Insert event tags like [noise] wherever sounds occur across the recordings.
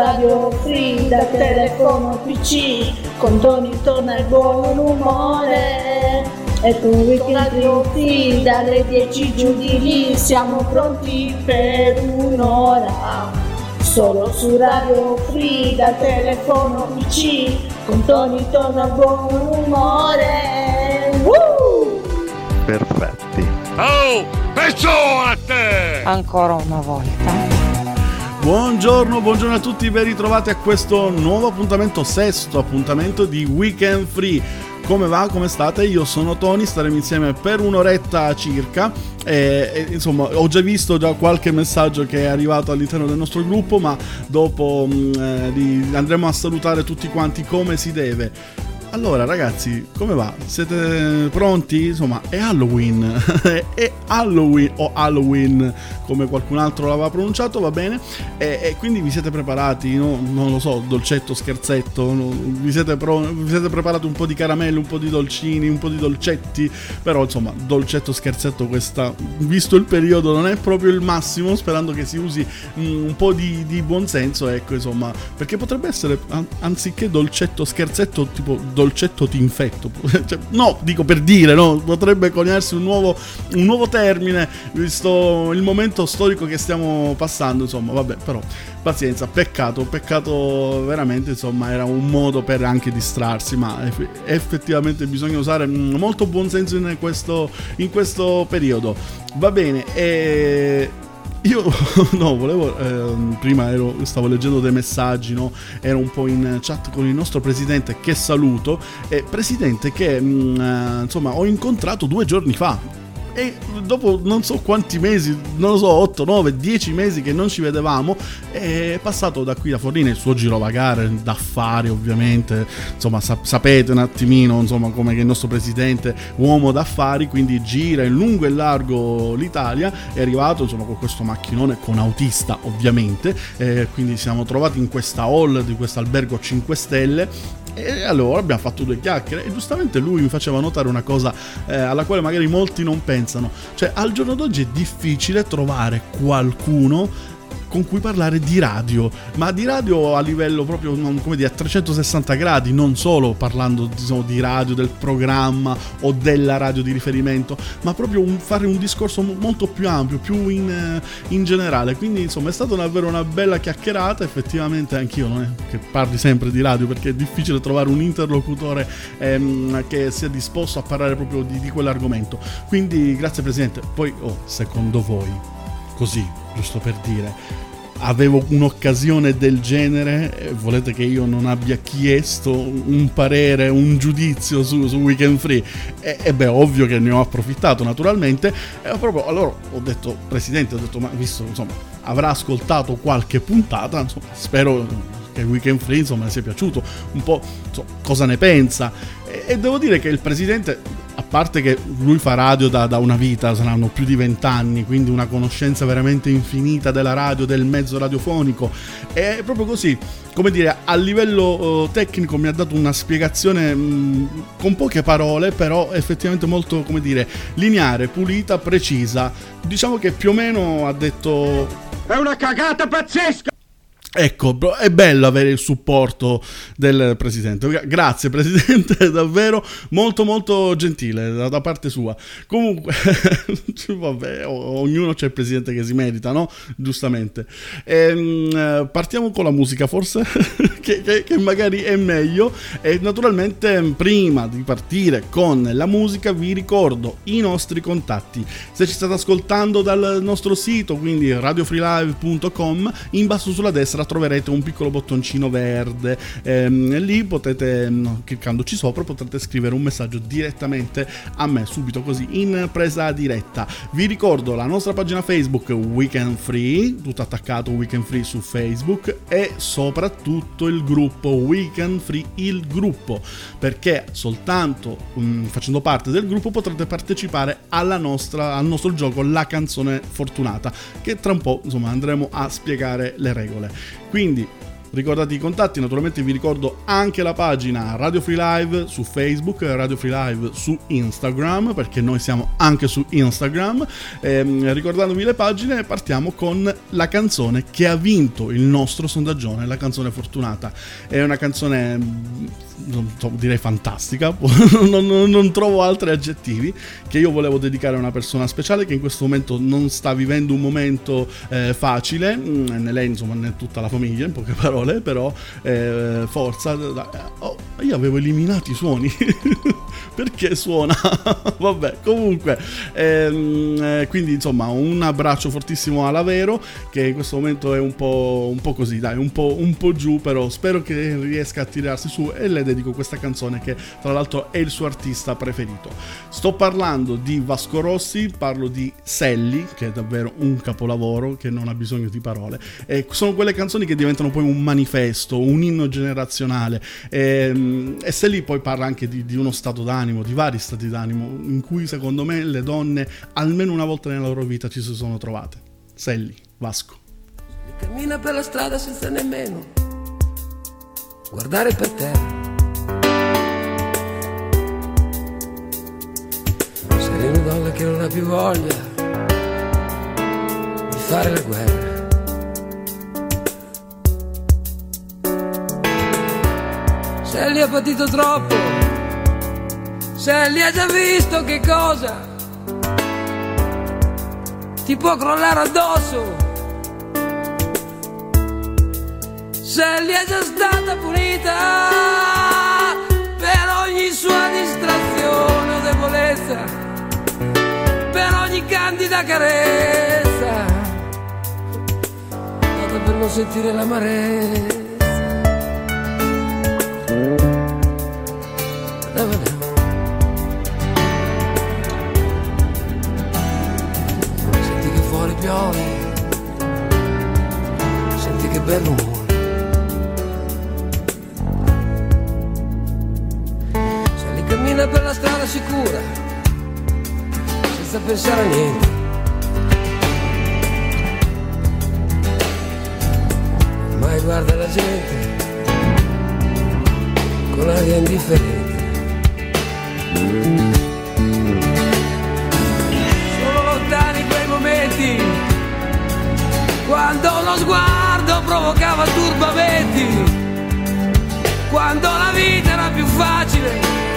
Radio Free dal telefono PC, con Tony torna il buon umore. E con Weekend Free dalle 10 giù di lì, siamo pronti per un'ora. Solo su Radio Free dal telefono PC, con Tony torna il buon umore. Woo! Perfetti. Oh, peso a te! Ancora una volta. Buongiorno, buongiorno a tutti, ben ritrovati a questo nuovo appuntamento, sesto appuntamento di Weekend Free. Come va? Come state? Io sono Tony, staremo insieme per un'oretta circa. E, e, insomma, ho già visto già qualche messaggio che è arrivato all'interno del nostro gruppo, ma dopo mh, eh, li andremo a salutare tutti quanti come si deve. Allora ragazzi, come va? Siete pronti? Insomma, è Halloween. [laughs] è Halloween o Halloween, come qualcun altro l'aveva pronunciato, va bene? E, e quindi vi siete preparati, no? non lo so, dolcetto, scherzetto, no? vi, siete pro- vi siete preparati un po' di caramelle, un po' di dolcini, un po' di dolcetti, però insomma, dolcetto, scherzetto, questa, visto il periodo, non è proprio il massimo, sperando che si usi mm, un po' di, di buonsenso, ecco, insomma, perché potrebbe essere, an- anziché dolcetto, scherzetto, tipo dolcetto t'infetto. [laughs] Cioè, no, dico per dire, no? Potrebbe coniarsi un nuovo, un nuovo termine, visto il momento storico che stiamo passando, insomma, vabbè, però pazienza, peccato, peccato veramente, insomma, era un modo per anche distrarsi, ma eff- effettivamente bisogna usare mm, molto buon senso in questo, in questo periodo. Va bene, e io [laughs] no, volevo. ehm, prima ero, stavo leggendo dei messaggi, no? Ero un po' in chat con il nostro presidente che saluto. E presidente che mh, eh, insomma ho incontrato due giorni fa. E dopo non so quanti mesi, non lo so, 8, 9, 10 mesi che non ci vedevamo, è passato da qui da Forlina il suo girovagare d'affari ovviamente, insomma sap- sapete un attimino insomma come che il nostro presidente, uomo d'affari, quindi gira in lungo e largo l'Italia, è arrivato insomma con questo macchinone con autista ovviamente, eh, quindi siamo trovati in questa hall di questo albergo 5 stelle e allora abbiamo fatto due chiacchiere e giustamente lui mi faceva notare una cosa eh, alla quale magari molti non pensano. Cioè, al giorno d'oggi è difficile trovare qualcuno con cui parlare di radio, ma di radio a livello proprio come dire, a 360 gradi, non solo parlando diciamo, di radio, del programma o della radio di riferimento, ma proprio un- fare un discorso mo- molto più ampio, più in, eh, in generale. Quindi insomma è stata davvero una bella chiacchierata, effettivamente anch'io non è che parli sempre di radio perché è difficile trovare un interlocutore ehm, che sia disposto a parlare proprio di, di quell'argomento. Quindi grazie Presidente. Poi, oh, secondo voi così, giusto per dire, avevo un'occasione del genere, eh, volete che io non abbia chiesto un parere, un giudizio su, su Weekend Free? E, e beh, ovvio che ne ho approfittato naturalmente. E proprio allora ho detto, Presidente, ho detto, ma visto, insomma, avrà ascoltato qualche puntata, insomma, spero che Weekend Free, insomma, sia piaciuto, un po' insomma, cosa ne pensa. E, e devo dire che il Presidente a parte che lui fa radio da, da una vita, saranno più di vent'anni, quindi una conoscenza veramente infinita della radio, del mezzo radiofonico. È proprio così, come dire, a livello eh, tecnico mi ha dato una spiegazione mh, con poche parole, però effettivamente molto, come dire, lineare, pulita, precisa. Diciamo che più o meno ha detto È una cagata pazzesca! Ecco, è bello avere il supporto del presidente. Gra- Grazie, presidente, [laughs] davvero molto, molto gentile da, parte sua. Comunque, [laughs] vabbè, ognuno c'è il presidente che si merita, no? Giustamente. Ehm, eh, partiamo con la musica, forse, [laughs] che, che- che magari è meglio. E naturalmente, prima di partire con la musica, vi ricordo i nostri contatti. Se ci state ascoltando dal nostro sito, quindi radiofreelive.com, in basso sulla destra troverete un piccolo bottoncino verde. Ehm, lì potete, no, cliccandoci sopra, potrete scrivere un messaggio direttamente a me, subito così, in presa diretta. Vi ricordo la nostra pagina Facebook Weekend Free, tutto attaccato Weekend Free su Facebook e soprattutto il gruppo Weekend Free, il gruppo, perché soltanto um, facendo parte del gruppo potrete partecipare nostra, al nostro gioco La canzone fortunata, che tra un po' insomma andremo a spiegare le regole. Quindi Ricordate i contatti, naturalmente vi ricordo anche la pagina Radio Free Live su Facebook, Radio Free Live su Instagram, perché noi siamo anche su Instagram. Eh, ricordandovi le pagine, partiamo con la canzone che ha vinto il nostro sondaggione, la canzone fortunata. È una canzone direi fantastica, [laughs] non, non, non, trovo altri aggettivi, che io volevo dedicare a una persona speciale che in questo momento non sta vivendo un momento eh, facile, mm, né lei insomma né tutta la famiglia in poche parole, però eh, forza, oh, io avevo eliminato i suoni, [laughs] perché suona? [laughs] Vabbè, comunque, ehm, eh, quindi insomma un abbraccio fortissimo alla Vero, che in questo momento è un po', un po così, dai, un po', un po' giù, però spero che riesca a tirarsi su e le dedico questa canzone che tra l'altro è il suo artista preferito. Sto parlando di Vasco Rossi, parlo di Selli, che è davvero un capolavoro che non ha bisogno di parole. E sono quelle canzoni che diventano poi un manifesto, un inno generazionale. E, ehm, e Selli poi parla anche di, di uno stato d'animo, di vari stati d'animo, in cui secondo me le donne almeno una volta nella loro vita ci si sono trovate. Selli, Vasco. Cammina per la strada senza nemmeno guardare per terra. Sei una donna che non ha più voglia di fare la guerra. Sally ha patito troppo, Sally ha già visto che cosa ti può crollare addosso. Sally è già stata punita per ogni sua distrazione o debolezza per ogni candida carezza, data per non sentire l'amarezza. Senti che fuori piove, senti che bel rumore. Se li cammina per la strada sicura senza pensare a niente. Mai guarda la gente con aria indifferente. Sono lontani quei momenti quando lo sguardo provocava turbamenti, quando la vita era più facile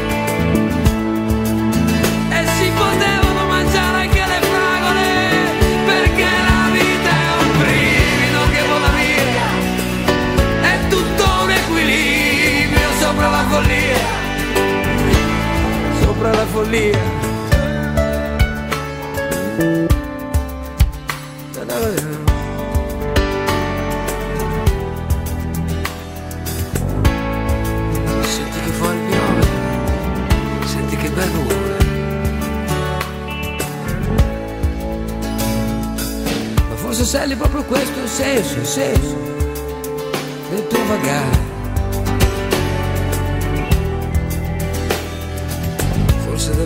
follia, sopra la follia. Senti che fuori senti che bel rumore. Ma forse sei proprio questo il senso, il senso del tuo vagare.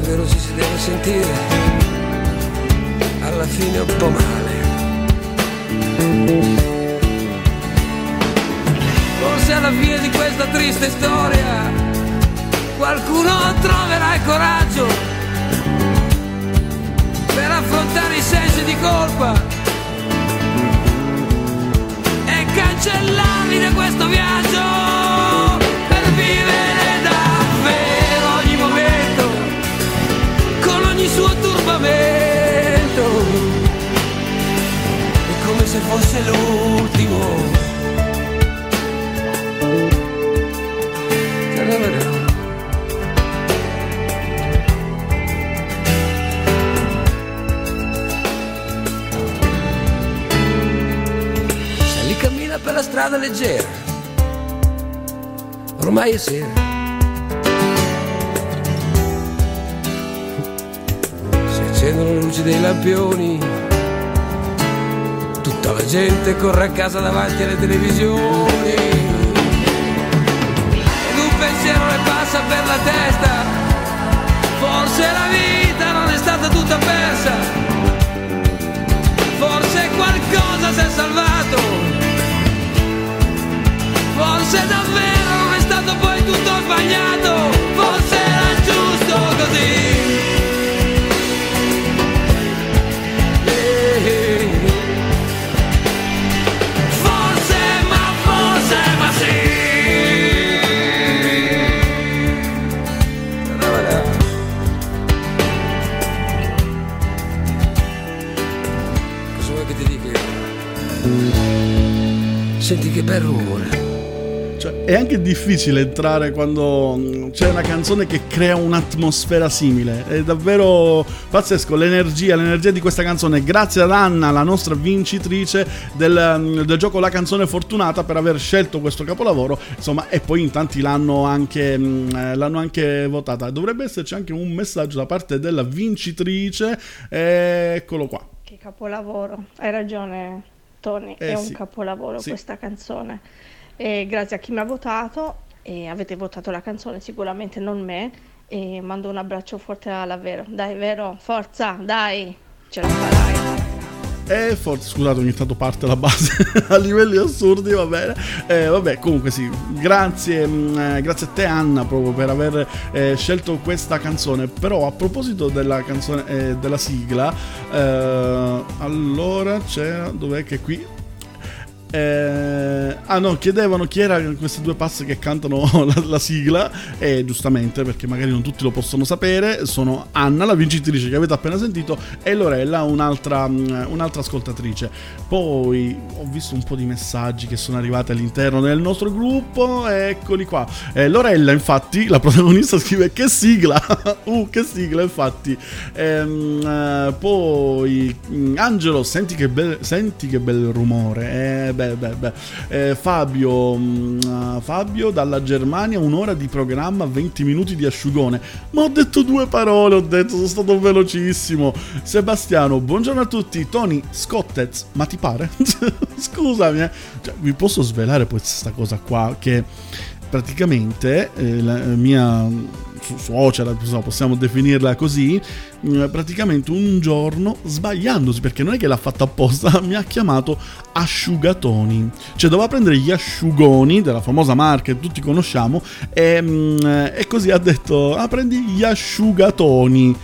Davvero ci si deve sentire alla fine un po' male. Forse alla fine di questa triste storia qualcuno troverà il coraggio per affrontare i sensi di colpa e cancellarli da questo viaggio fosse l'ultimo. Se li cammina per la strada leggera, ormai è sera. Se accendono le luci dei lampioni Tutta la gente corre a casa davanti alle televisioni. Ed un pensiero le passa per la testa. Forse la vita non è stata tutta persa. Forse qualcosa si è salvato. Forse davvero non è stato poi tutto sbagliato. Forse era giusto così. Senti che bel rumore. Cioè, è anche difficile entrare quando mm, c'è una canzone che crea un'atmosfera simile. È davvero pazzesco l'energia, l'energia di questa canzone. Grazie ad Anna, la nostra vincitrice del, mm, del gioco La canzone fortunata, per aver scelto questo capolavoro. Insomma, e poi in tanti l'hanno anche, mm, eh, l'hanno anche votata. Dovrebbe esserci anche un messaggio da parte della vincitrice. Eccolo qua. Che capolavoro, hai ragione Tony, Eh è un sì. capolavoro Sì. questa canzone. E grazie a chi mi ha votato, e avete votato la canzone sicuramente, non me, e mando un abbraccio forte alla Vero. Dai Vero, forza, dai, ce la farai. E forse, scusate, ogni tanto parte la base [laughs] a livelli assurdi, va bene. Eh, vabbè, comunque sì, grazie, mh, eh, grazie a te Anna proprio per aver eh, scelto questa canzone. Però a proposito della canzone, eh, della sigla, eh, allora c'era, dov'è che qui... Eh, ah no, chiedevano chi era queste due pazze che cantano [laughs] la, la sigla e giustamente perché magari non tutti lo possono sapere sono Anna, la vincitrice che avete appena sentito e Lorella, un'altra, mm, un'altra ascoltatrice. Poi ho visto un po' di messaggi che sono arrivati all'interno del nostro gruppo, eccoli qua. Eh, Lorella infatti, la protagonista [laughs] scrive che sigla, [laughs] uh che sigla infatti. Ehm, eh, poi mm, Angelo, senti che bel, senti che bel rumore. Eh, beh, beh, beh. Eh, Fabio, mm, ah, Fabio dalla Germania, un'ora di programma, 20 minuti di asciugone. Ma ho detto due parole, ho detto, sono stato velocissimo. Sebastiano, buongiorno a tutti. Tony, Scottez, ma ti pare? [laughs] Scusami, eh. Cioè, vi posso svelare questa cosa qua che praticamente eh, la mia suocera, possiamo definirla così, mh, praticamente un giorno, sbagliandosi, perché non è che l'ha fatto apposta, [laughs] mi ha chiamato asciugatoni. Cioè doveva prendere gli asciugoni della famosa marca che tutti conosciamo e, mh, e così ha detto, ah prendi gli asciugatoni.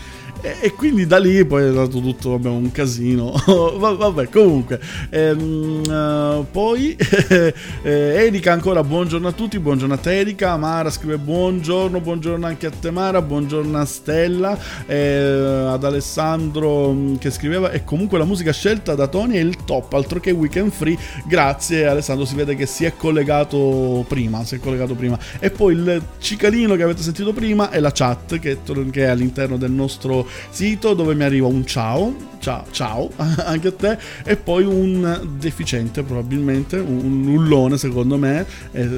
E, e quindi da lì poi è stato tutto vabbè, un casino. [laughs] Va- vabbè, comunque. Ehm, eh, poi [laughs] eh, Erika ancora buongiorno a tutti, buongiorno a te Erika. Mara scrive buongiorno, buongiorno anche a te Mara, buongiorno a Stella, eh, ad Alessandro mh, che scriveva e comunque la musica scelta da Tony è il top, altro che weekend free. Grazie Alessandro, si vede che si è collegato prima, si è collegato prima. E poi il cicalino che avete sentito prima è la chat che, che è all'interno del nostro sito dove mi arriva un ciao, ciao, ciao [laughs] anche a te e poi un deficiente probabilmente, un nullone secondo me,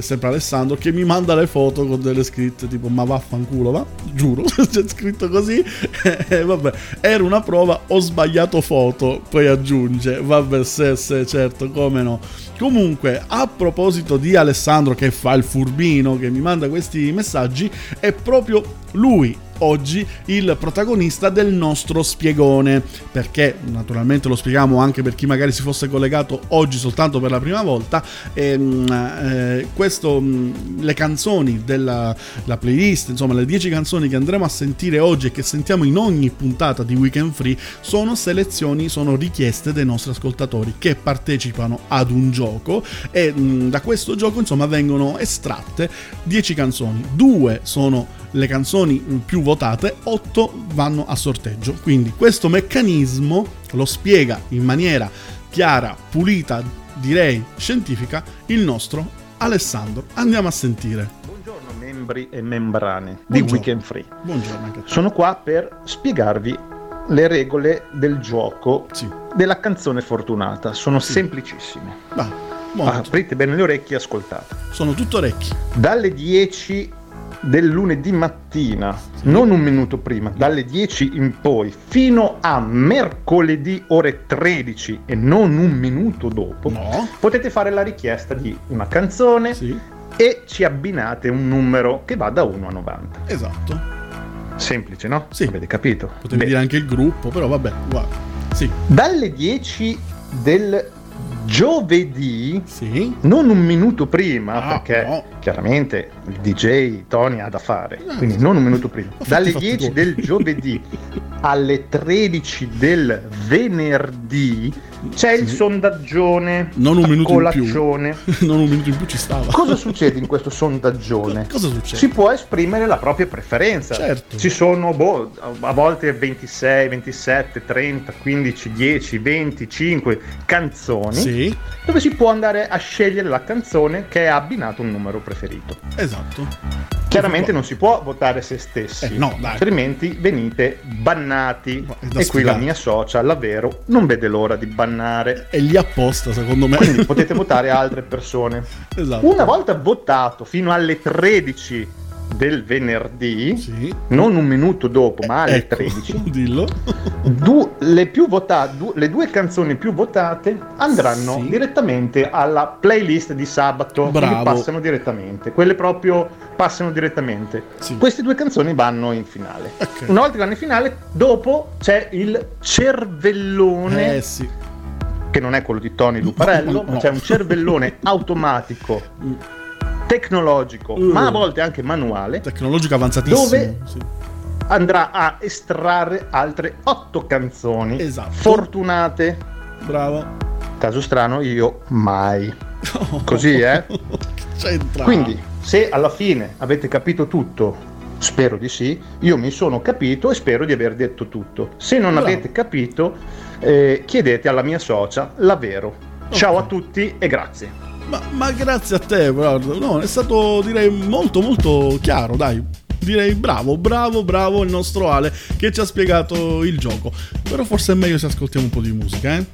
sempre Alessandro che mi manda le foto con delle scritte tipo ma vaffanculo va, giuro, [laughs] c'è scritto così [laughs] e vabbè, era una prova, ho sbagliato foto, poi aggiunge, vabbè se, se certo, come no. Comunque, a proposito di Alessandro che fa il furbino, che mi manda questi messaggi, è proprio lui oggi il protagonista del nostro spiegone. Perché naturalmente lo spieghiamo anche per chi magari si fosse collegato oggi soltanto per la prima volta ehm, eh, questo mh, le canzoni della la playlist insomma le 10 canzoni che andremo a sentire oggi e che sentiamo in ogni puntata di Weekend Free sono selezioni sono richieste dai nostri ascoltatori che partecipano ad un gioco e mh, da questo gioco insomma vengono estratte 10 canzoni. Due sono le canzoni più votate, 8 vanno a sorteggio. Quindi questo meccanismo lo spiega in maniera chiara, pulita, direi scientifica, il nostro Alessandro. Andiamo a sentire. Buongiorno membri e membrane di Buongiorno. Weekend Free. Buongiorno. Sono qua per spiegarvi le regole del gioco Sì. della canzone fortunata. Sono Sì. semplicissime. Va. Aprite bene le orecchie e ascoltate. Sono tutto orecchi. Dalle 10 del lunedì mattina, non un minuto prima, dalle 10 in poi, fino a mercoledì ore 13 e non un minuto dopo, No. potete fare la richiesta di una canzone Sì, e ci abbinate un numero che va da 1 a 90. esatto. Semplice, no? Sì. Avete capito? Potevi Bene. dire anche il gruppo, però vabbè, guarda. Sì, Dalle 10 del giovedì, sì. non un minuto prima, Ah, perché no. chiaramente il DJ Tony ha da fare, Ah, quindi non un minuto prima. Dalle fatti 10 tuoi. del giovedì [laughs] alle 13 del venerdì c'è il sondaggione. Non un minuto in più. colaccione. [laughs] non un minuto in più ci stava. Cosa succede in questo sondaggione? Cosa succede? Si può esprimere la propria preferenza. Certo. Ci sono boh, a volte 26, 27, 30, 15, 10, 25 canzoni Sì, dove si può andare a scegliere la canzone che è abbinato a un numero preferito. esatto. Chiaramente non si può votare se stessi, Eh, no, altrimenti venite bannati. E qui la mia socia, la Vero, non vede l'ora di bannare. È lì apposta, secondo me. Quindi potete votare altre persone. [laughs] esatto. Una volta votato fino alle 13 del venerdì, Sì. non un minuto dopo, ma alle Ecco, 13, [laughs] Dillo. du- le, più vota- du- le due canzoni più votate andranno Sì. direttamente alla playlist di sabato. Bravo. passano direttamente. Quelle proprio passano direttamente. Sì. Queste due canzoni vanno in finale. Ok. Una volta che vanno in finale, dopo c'è il cervellone Eh sì. Che non è quello di Tony Luparello, ma c'è un cervellone [laughs] automatico, tecnologico, Uh. ma a volte anche manuale, Tecnologico avanzatissimo. Dove- Sì. andrà a estrarre altre otto canzoni Esatto. fortunate. Bravo. Caso strano, io mai. Così, eh? [laughs] c'entra? Quindi, se alla fine avete capito tutto, spero di sì, io mi sono capito e spero di aver detto tutto. Se non Bravo. avete capito, eh, chiedete alla mia socia, la Vero. Ciao a tutti e grazie. Ma, ma grazie a te, guarda. No, è stato direi molto molto chiaro, dai. Direi bravo, bravo, bravo il nostro Ale che ci ha spiegato il gioco. Però forse è meglio se ascoltiamo un po' di musica, eh?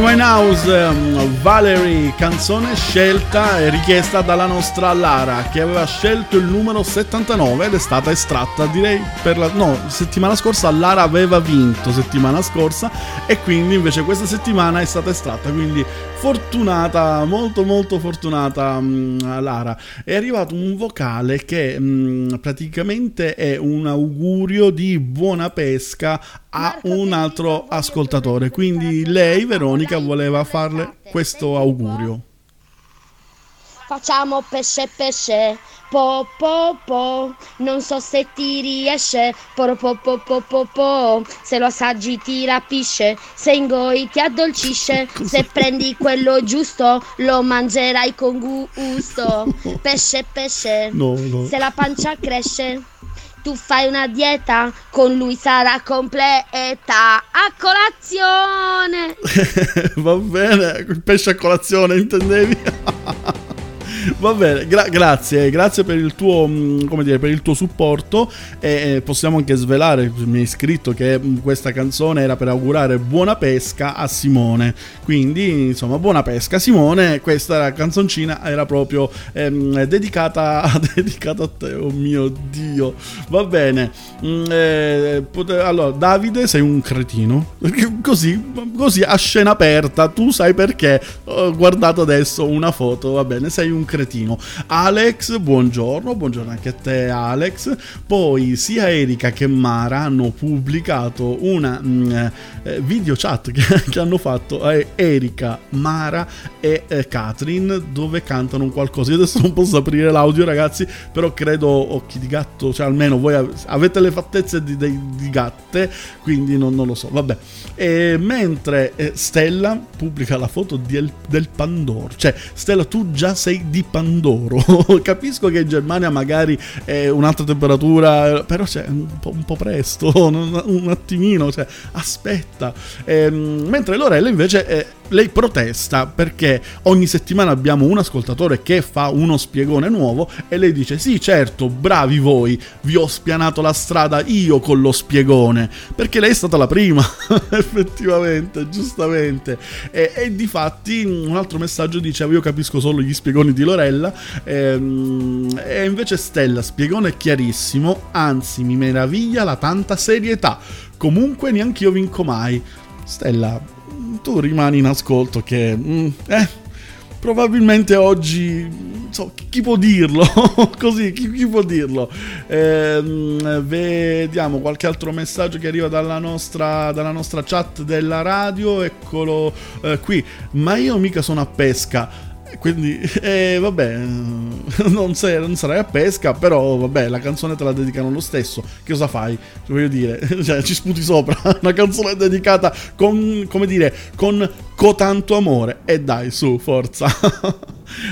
Anyone knows Valerie, canzone scelta e richiesta dalla nostra Lara che aveva scelto il numero 79 ed è stata estratta direi per la... no, settimana scorsa Lara aveva vinto settimana scorsa e quindi invece questa settimana è stata estratta, quindi fortunata, molto molto fortunata um, Lara. È arrivato un vocale che um, praticamente è un augurio di buona pesca a un altro ascoltatore, quindi lei Veronica voleva farle questo augurio. Facciamo pesce pesce, po po po, non so se ti riesce, po po po po po po, se lo assaggi ti rapisce, se ingoi ti addolcisce, [laughs] se prendi quello giusto lo mangerai con gusto. [laughs] Pesce pesce, No, no. se la pancia cresce. Tu fai una dieta, con lui sarà completa. A colazione! [laughs] Va bene, il pesce a colazione intendevi? [laughs] [laughs] Va bene, gra- grazie, grazie per il tuo, mm, come dire, per il tuo supporto e possiamo anche svelare, mi hai scritto che mm, questa canzone era per augurare buona pesca a Simone, quindi insomma buona pesca Simone, questa canzoncina era proprio ehm, dedicata, [laughs] dedicata a te, oh mio Dio, va bene, Mm, eh, allora Davide sei un cretino, così, così a scena aperta, tu sai perché, ho guardato adesso una foto, va bene, sei un cretino. Alex, buongiorno, buongiorno anche a te Alex. Poi sia Erika che Mara hanno pubblicato una mm, eh, video chat [laughs] che, che hanno fatto eh, Erika, Mara e eh, Katrin dove cantano un qualcosa. Io adesso non posso aprire l'audio ragazzi, però credo occhi di gatto, cioè almeno voi av- avete le fattezze di, di- di gatte, quindi non, non lo so, vabbè. E mentre eh, Stella pubblica la foto del, del Pandoro, cioè Stella tu già sei di Pandoro, [laughs] capisco che in Germania magari è un'altra temperatura, però c'è un po', un po' presto, [laughs] un, un attimino, cioè aspetta. Ehm, mentre Lorella invece... eh, lei protesta perché ogni settimana abbiamo un ascoltatore che fa uno spiegone nuovo e lei dice sì certo bravi voi vi ho spianato la strada io con lo spiegone perché lei è stata la prima [laughs] effettivamente giustamente e, e di fatti un altro messaggio diceva io capisco solo gli spiegoni di Lorella ehm, e invece Stella spiegone chiarissimo anzi mi meraviglia la tanta serietà comunque neanche io vinco mai Stella tu rimani in ascolto che... mm, eh, probabilmente oggi... So, chi, chi può dirlo? [laughs] Così, chi, chi può dirlo? Ehm, vediamo qualche altro messaggio che arriva dalla nostra, dalla nostra chat della radio. Eccolo eh, qui. Ma io mica sono a pesca. Quindi, [laughs] eh, vabbè, [laughs] non, sei- non sarai a pesca, però vabbè, la canzone te la dedicano lo stesso. Che cosa fai? Voglio dire, [laughs] cioè, ci sputi sopra. Una canzone dedicata con, come dire, con cotanto amore. E dai, su, forza.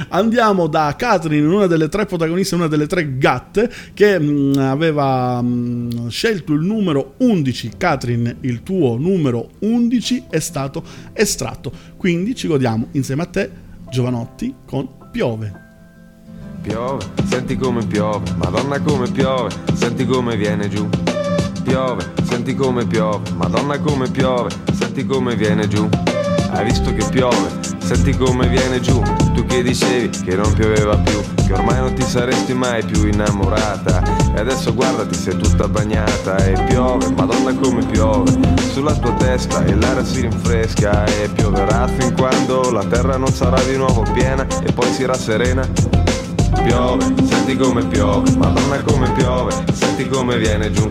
Andiamo da Catherine, una delle tre protagoniste, una delle tre gatte che mh, aveva mh, scelto il numero 11. Catherine, il tuo numero 11 è stato estratto. Quindi ci godiamo insieme a te, Giovanotti, con Piove. Piove, senti come piove, madonna come piove, senti come viene giù. Piove, senti come piove, madonna come piove, senti come viene giù. Hai visto che piove, senti come viene giù. Tu che dicevi che non pioveva più, che ormai non ti saresti mai più innamorata. E adesso guardati, sei tutta bagnata e piove, madonna come piove. Sulla tua testa e l'aria si rinfresca e pioverà fin quando la terra non sarà di nuovo piena e poi si rasserena. Piove, senti come piove, madonna come piove, senti come viene giù.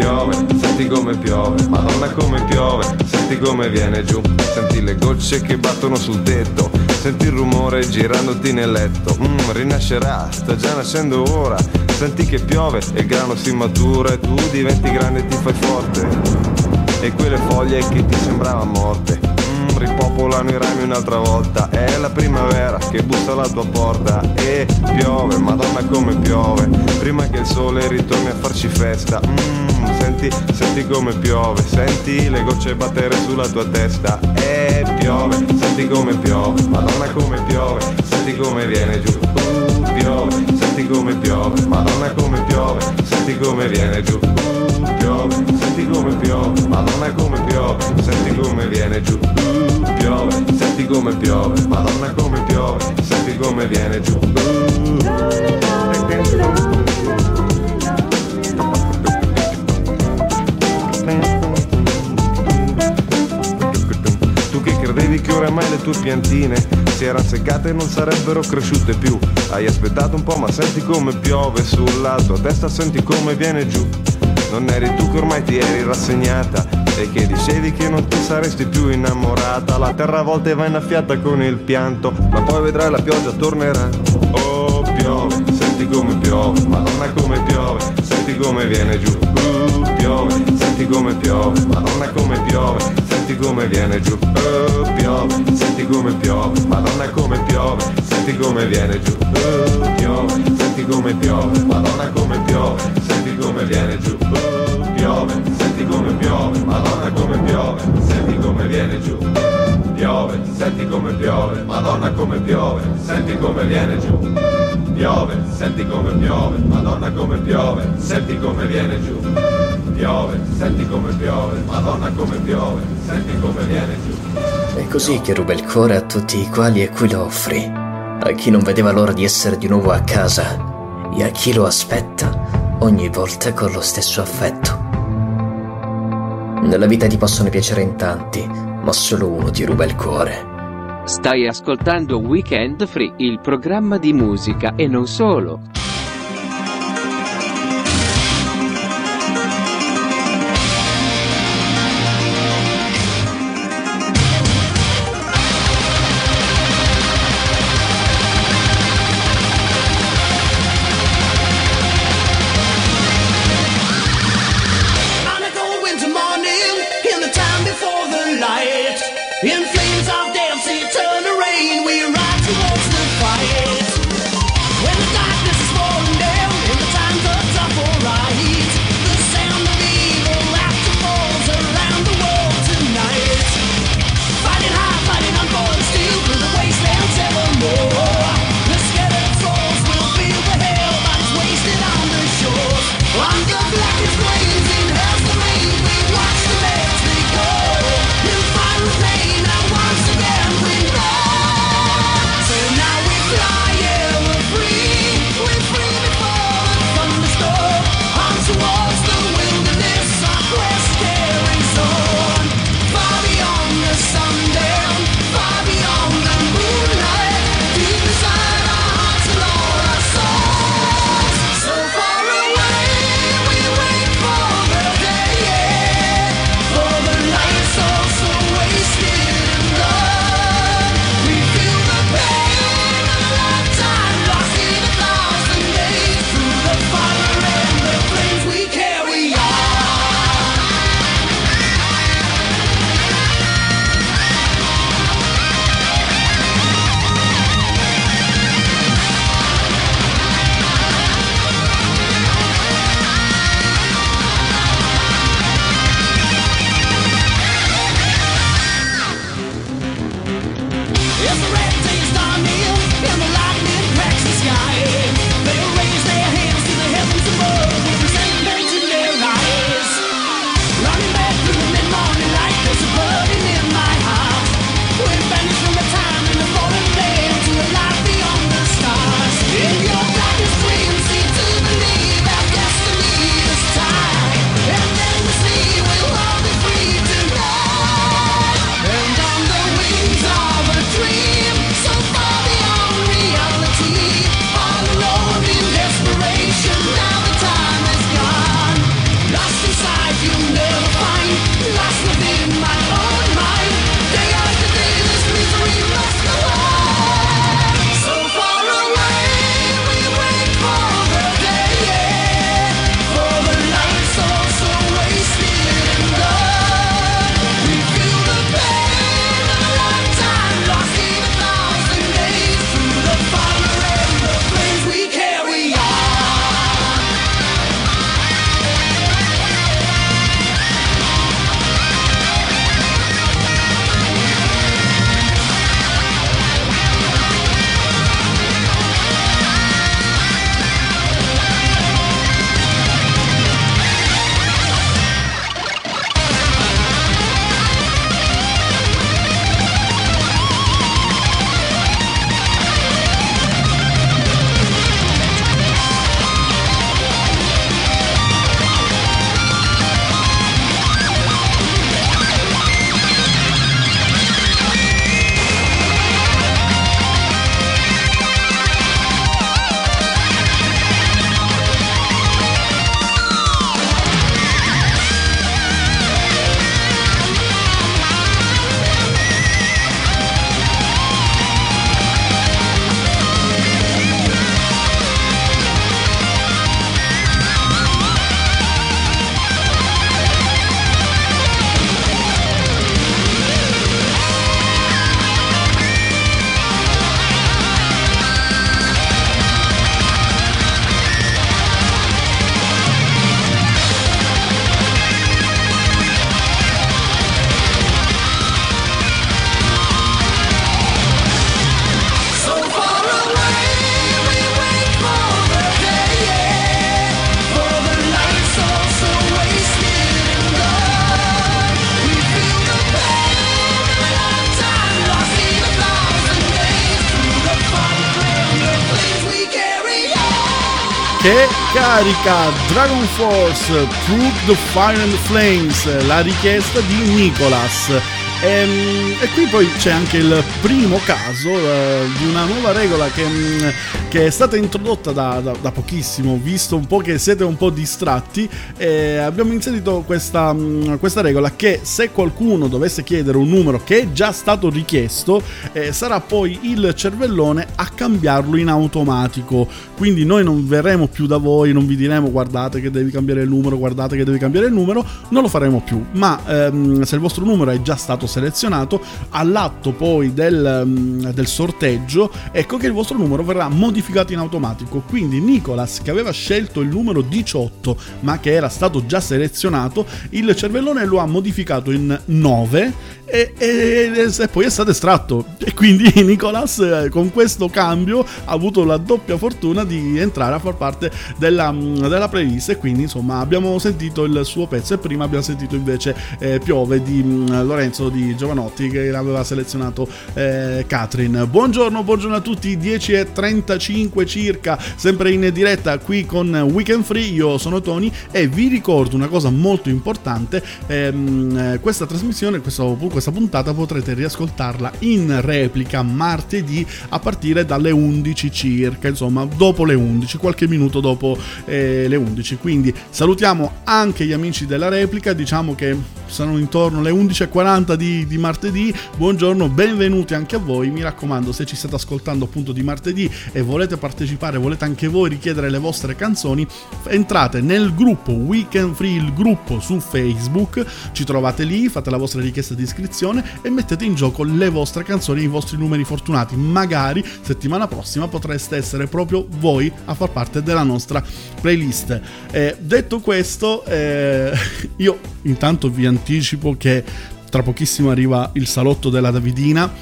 Piove, senti come piove, madonna come piove, senti come viene giù. Senti le gocce che battono sul tetto, senti il rumore girandoti nel letto. Mmm, rinascerà, sta già nascendo ora. Senti che piove e il grano si matura e tu diventi grande e ti fai forte. E quelle foglie che ti sembravano morte mm, Ripopolano i rami un'altra volta È la primavera che bussa alla tua porta E piove, madonna come piove Prima che il sole ritorni a farci festa Mm, Senti, senti come piove Senti le gocce battere sulla tua testa. E piove, senti come piove Madonna come piove Senti come viene giù. Uh, Piove, senti come piove Madonna come piove Senti come viene giù. Uh, Piove, senti come piove Madonna come piove Senti come viene giù. Uh, Madonna come piove, senti come viene giù. Che oramai le tue piantine si erano seccate e non sarebbero cresciute più. Hai aspettato un po' ma senti come piove sulla tua testa, senti come viene giù. Non eri tu che ormai ti eri rassegnata e che dicevi che non ti saresti più innamorata. La terra a volte va innaffiata con il pianto, ma poi vedrai la pioggia tornerà. Oh, piove, senti come piove, madonna come piove, senti come viene giù. Uh, piove, senti come piove, madonna come piove, senti come viene giù. Oh, piove, senti come piove, madonna come piove, senti come viene giù. Oh, piove, senti come piove, madonna come piove, senti come viene giù. Oh, piove, senti come piove, madonna come piove, senti come viene giù. Piove, senti come piove, madonna come piove, senti come viene giù. Piove, senti come piove, madonna come piove, senti come viene giù. Piove, senti come piove, madonna come piove, senti come viene giù. È così che ruba il cuore a tutti i quali e cui lo offri, a chi non vedeva l'ora di essere di nuovo a casa e a chi lo aspetta ogni volta con lo stesso affetto. Nella vita ti possono piacere in tanti, ma solo uno ti ruba il cuore. Stai ascoltando Weekend Free, il programma di musica e non solo. Carica Dragon Force Through the Fire and Flames, la richiesta di Nicolas. Ehm, E, qui poi c'è anche il primo caso eh, di una nuova regola che, mm, che è stata introdotta da, da- da pochissimo, visto un po' che siete un po' distratti. eh, abbiamo inserito questa, mm, questa regola che se qualcuno dovesse chiedere un numero che è già stato richiesto, eh, sarà poi il cervellone a cambiarlo in automatico. Quindi noi non verremo più da voi, non vi diremo guardate che devi cambiare il numero, guardate che devi cambiare il numero, non lo faremo più. Ma ehm, se il vostro numero è già stato selezionato, all'atto poi del, mm, del sorteggio, ecco che il vostro numero verrà modificato in automatico. Quindi Nicolas, che aveva scelto il numero 18, ma che era stato già selezionato, il cervellone lo ha modificato in 9 e, e- e poi è stato estratto. E quindi [laughs] Nicolas eh, con questo cambio ha avuto la doppia fortuna di entrare a far parte della, mm, della playlist. E quindi insomma abbiamo sentito il suo pezzo e prima abbiamo sentito invece eh, Piove di mm, Lorenzo di Giovanotti che aveva selezionato eh, Catherine. Buongiorno, buongiorno a tutti, 10.35 circa, sempre in diretta qui con Weekend Free. Io sono Tony e vi ricordo una cosa molto importante: ehm, eh, questa trasmissione, questo- questa puntata potrete riascoltarla in replica martedì a partire dalle 11 circa, insomma, dopo le 11, qualche minuto dopo eh, le 11. Quindi salutiamo anche gli amici della replica, diciamo che sono intorno alle 11.40 di, di martedì. Buongiorno, benvenuti anche a voi. Mi raccomando, se ci state ascoltando appunto di martedì e volete partecipare, volete anche voi richiedere le vostre canzoni, entrate nel gruppo Weekend Free, il gruppo su Facebook, ci trovate lì, fate la vostra richiesta di iscrizione e mettete in gioco le vostre canzoni i vostri numeri fortunati. Magari settimana prossima potreste essere proprio voi a far parte della nostra playlist. Eh, detto questo, eh, [laughs] io intanto vi anticipo che tra pochissimo arriva il salotto della Davidina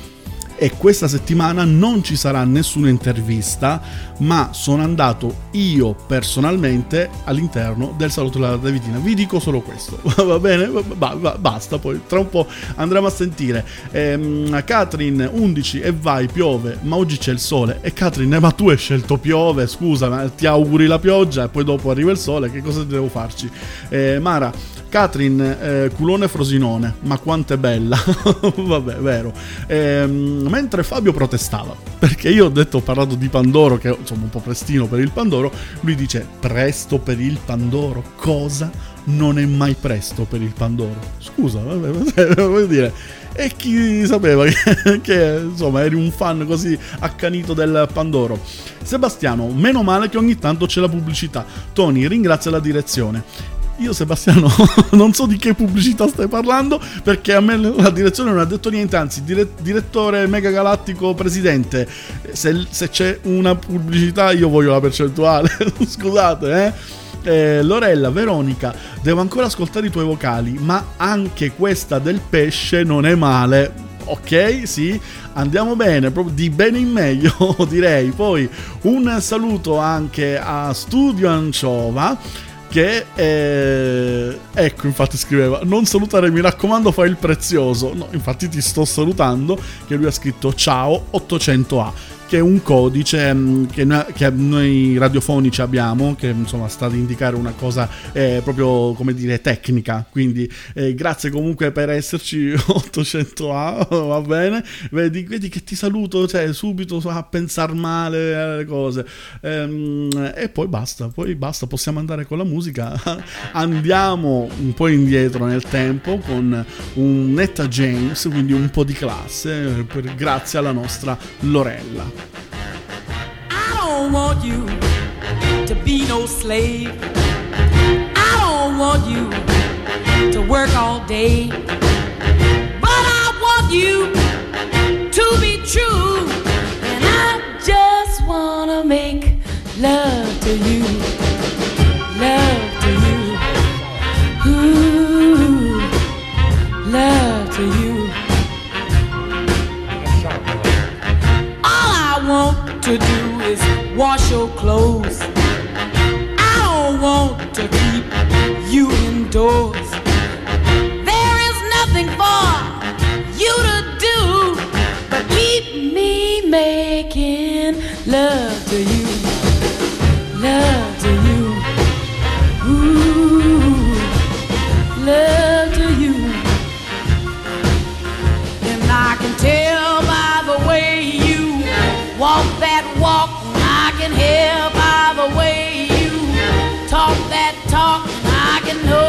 e questa settimana non ci sarà nessuna intervista, ma sono andato io personalmente all'interno del salotto della Davidina. Vi dico solo questo, [laughs] va bene? Ba- ba- basta, poi tra un po' andremo a sentire. Ehm, Catherine 11 e vai, piove, ma oggi c'è il sole. E Catherine, ma tu hai scelto piove, scusa, ma ti auguri la pioggia e poi dopo arriva il sole, che cosa devo farci? Eh, Mara, Catherine, eh, culone frosinone, ma quanto è bella. [laughs] Vabbè, vero. Ehm, mentre Fabio protestava, perché io ho detto, ho parlato di Pandoro, che insomma un po' prestino per il Pandoro, lui dice presto per il Pandoro. Cosa? Non è mai presto per il Pandoro. Scusa, vabbè, [laughs] voglio dire... E chi sapeva che, [laughs] che, insomma eri un fan così accanito del Pandoro? Sebastiano, meno male che ogni tanto c'è la pubblicità. Tony, ringrazia la direzione. Io Sebastiano [laughs] non so di che pubblicità stai parlando perché a me la direzione non ha detto niente, anzi dire- direttore mega galattico presidente, se, se c'è una pubblicità io voglio la percentuale, [laughs] scusate eh. Eh, Lorella, Veronica, devo ancora ascoltare i tuoi vocali, ma anche questa del pesce non è male. Ok, sì, andiamo bene, proprio di bene in meglio [laughs] direi. Poi un saluto anche a Studio Anciova che eh, ecco infatti scriveva non salutare mi raccomando fai il prezioso no infatti ti sto salutando che lui ha scritto ciao 800A che è un codice mh, che noi, che noi radiofonici abbiamo che insomma sta ad indicare una cosa eh, proprio come dire tecnica. Quindi eh, grazie comunque per esserci [laughs] 800A va bene. Vedi, vedi che ti saluto cioè subito a pensare male alle cose. Ehm, e poi basta poi basta possiamo andare con la musica. [laughs] Andiamo un po' indietro nel tempo con un Netta James quindi un po' di classe per- grazie alla nostra Lorella I don't want you to be no slave. I don't want you to work all day. But I want you to be true. And I just wanna make love to you. To do is wash your clothes. I don't want to keep you indoors. You know.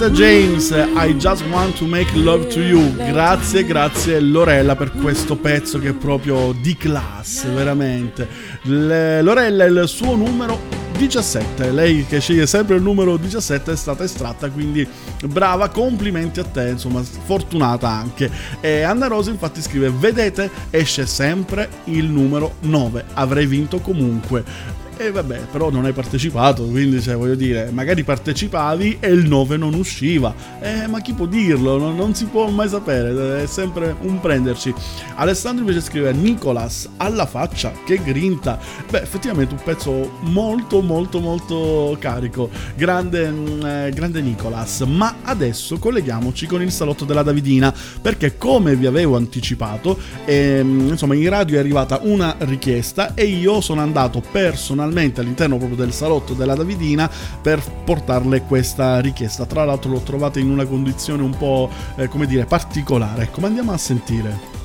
Etta James, I just want to make love to you. Grazie, grazie Lorella per questo pezzo che è proprio di classe, veramente. Le- Lorella è il suo numero 17. Lei che sceglie sempre il numero 17 è stata estratta, quindi brava, complimenti a te, insomma, fortunata anche. E Anna Rosa infatti scrive: Vedete, esce sempre il numero 9. Avrei vinto comunque. E vabbè, però non hai partecipato, quindi cioè, voglio dire, magari partecipavi e il 9 non usciva. Eh, ma chi può dirlo? Non, non si può mai sapere, è sempre un prenderci. Alessandro invece scrive Nicolas alla faccia, che grinta. Beh, effettivamente un pezzo molto molto molto carico. Grande, mm, eh, grande Nicolas. Ma adesso colleghiamoci con il salotto della Davidina, perché come vi avevo anticipato, ehm, insomma, in radio è arrivata una richiesta e io sono andato personalmente all'interno proprio del salotto della Davidina per portarle questa richiesta. Tra l'altro l'ho trovata in una condizione un po', eh, come dire, particolare. Ecco, ma andiamo a sentire.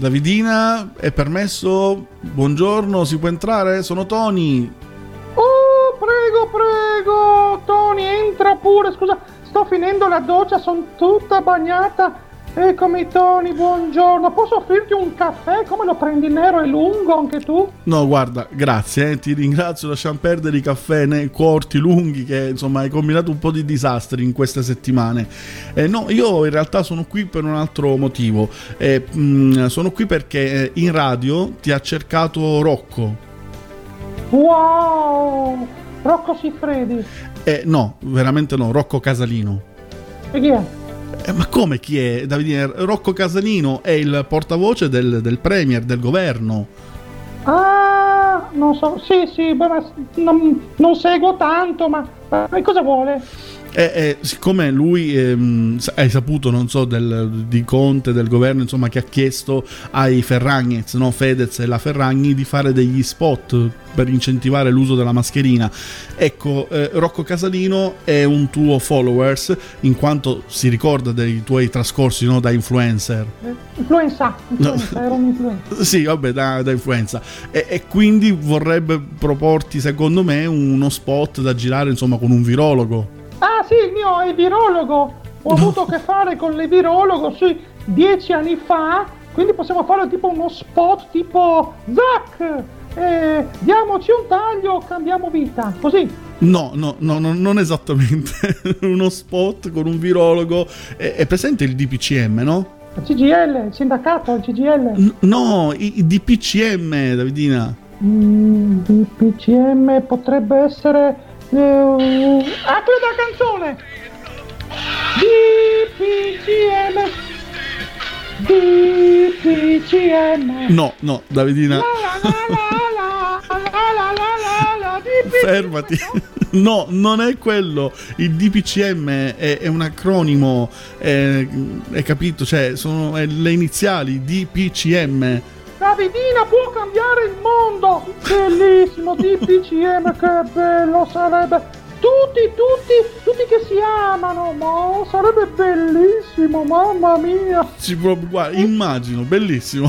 Davidina, è permesso? Buongiorno, si può entrare? Sono Tony. Oh, prego, prego, Tony, entra pure. Scusa, sto finendo la doccia, sono tutta bagnata. Eccomi, Tony, buongiorno. Posso offrirti un caffè? Come lo prendi nero e lungo anche tu? No, guarda, grazie, eh, ti ringrazio, lasciamo perdere i caffè nei corti, lunghi, che insomma hai combinato un po' di disastri in queste settimane. Eh, no, io in realtà sono qui per un altro motivo. Eh, mh, sono qui perché eh, in radio ti ha cercato Rocco. Wow! Rocco Siffredi. Eh, no, veramente no, Rocco Casalino. E chi è? Eh, ma come chi è? Davide, Rocco Casalino è il portavoce del, del Premier, del governo. Ah, non so. Sì, sì, beh, ma non, non seguo tanto, ma, ma cosa vuole? E, e siccome lui, ehm, hai saputo, non so, del, di Conte, del governo, insomma, che ha chiesto ai Ferragnez, no, Fedez e la Ferragni di fare degli spot per incentivare l'uso della mascherina. Ecco, eh, Rocco Casalino è un tuo followers, in quanto si ricorda dei tuoi trascorsi no, da influencer. Eh, Influenza, influenza, ero un influenza. [laughs] Sì, vabbè, da, da influenza. E, e quindi vorrebbe proporti, secondo me, uno spot da girare, insomma, con un virologo. Ah, sì, il mio è virologo. Ho avuto a che fare con il virologo sì, dieci anni fa, quindi possiamo fare tipo uno spot tipo Zac, eh, diamoci un taglio, cambiamo vita, così. No, no, no, no, non esattamente. [laughs] Uno spot con un virologo. È, è presente il DPCM, no? Il CGL, il sindacato, il CGL. N- no, i, i DPCM, Davidina. Mm, DPCM potrebbe essere... Eh, quella della canzone! DPCM DPCM No, no, Davidina. La la la la la la la la DPCM Fermati. No, non è quello. Il DPCM è, è un acronimo. È, hai capito? Cioè, sono è le iniziali DPCM. Davidina può cambiare il mondo! Bellissimo, DPCM, che bello sarebbe! Tutti, tutti, tutti che si amano, ma sarebbe bellissimo, mamma mia! Ci guarda, immagino, bellissimo.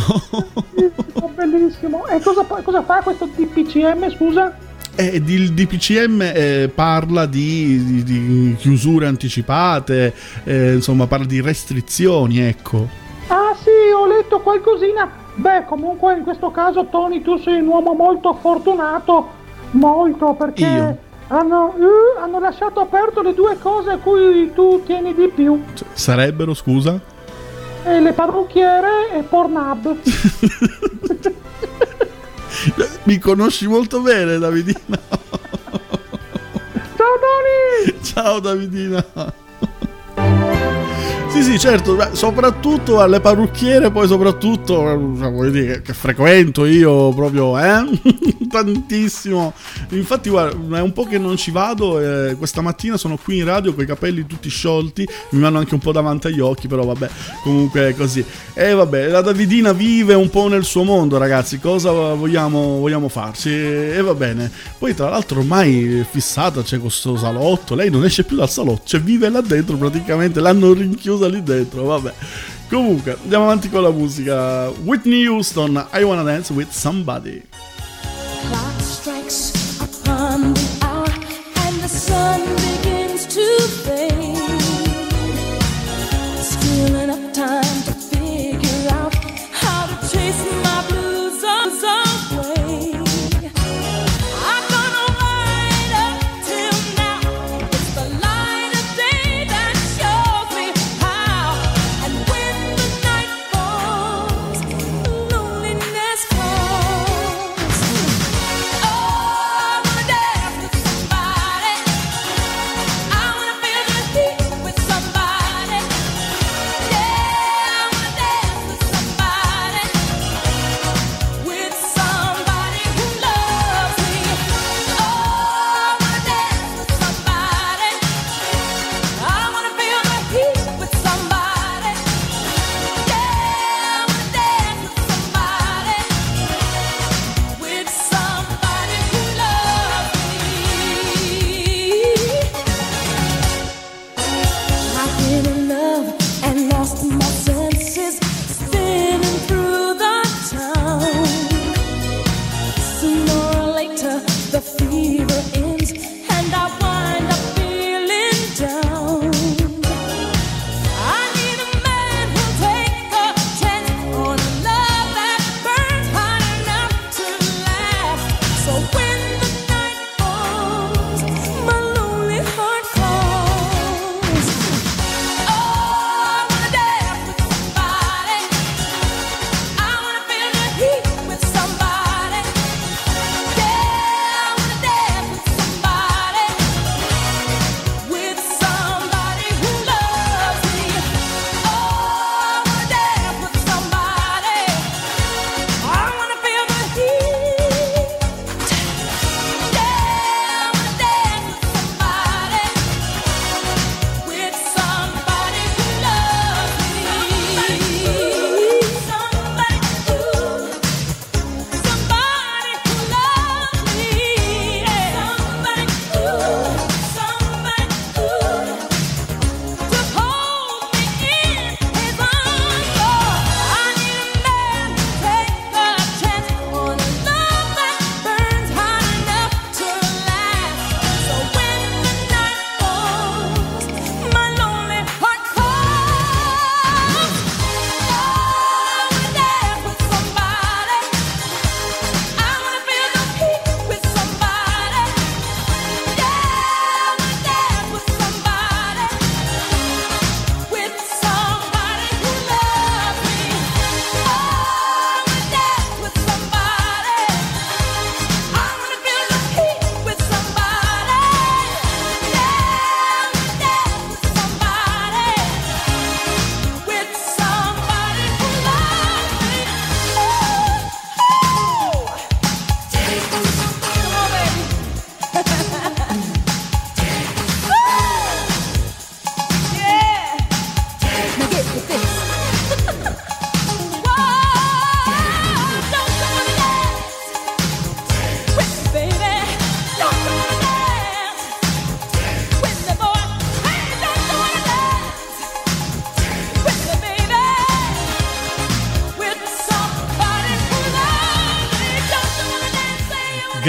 Bellissimo, bellissimo. E cosa, fa- cosa fa questo DPCM, scusa? E il DPCM eh, parla di, di- di chiusure anticipate, eh, insomma, parla di restrizioni, ecco. Ah sì, ho letto qualcosina. Beh, comunque in questo caso Tony tu sei un uomo molto fortunato, molto perché Io? Hanno, uh, hanno lasciato aperto le due cose a cui tu tieni di più. S- sarebbero, scusa? E le parrucchiere e Pornhub. [laughs] Mi conosci molto bene, Davidina. Ciao Tony! Ciao Davidina! Sì, sì, certo, ma soprattutto alle parrucchiere, poi soprattutto, cioè, dire, che, che, frequento io proprio, eh? [laughs] Tantissimo. Infatti, guarda, è un po' che non ci vado, eh, questa mattina sono qui in radio con i capelli tutti sciolti, mi vanno anche un po' davanti agli occhi, però vabbè, comunque è così. E eh, vabbè, la Davidina vive un po' nel suo mondo, ragazzi, cosa vogliamo, vogliamo farci? E eh, va bene. Poi tra l'altro ormai fissata, c'è questo salotto, lei non esce più dal salotto, cioè vive là dentro praticamente, l'hanno rinchiusa esplosa lì dentro, vabbè. Comunque, andiamo avanti con la musica. Whitney Houston, I Wanna Dance With Somebody. Clock strikes upon the hour and the sun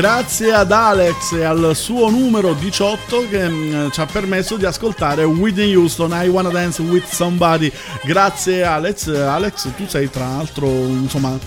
Grazie ad Alex e al suo numero 18 che mh, ci ha permesso di ascoltare Whitney Houston, I Wanna Dance With Somebody. Grazie Alex, Alex tu sei tra l'altro insomma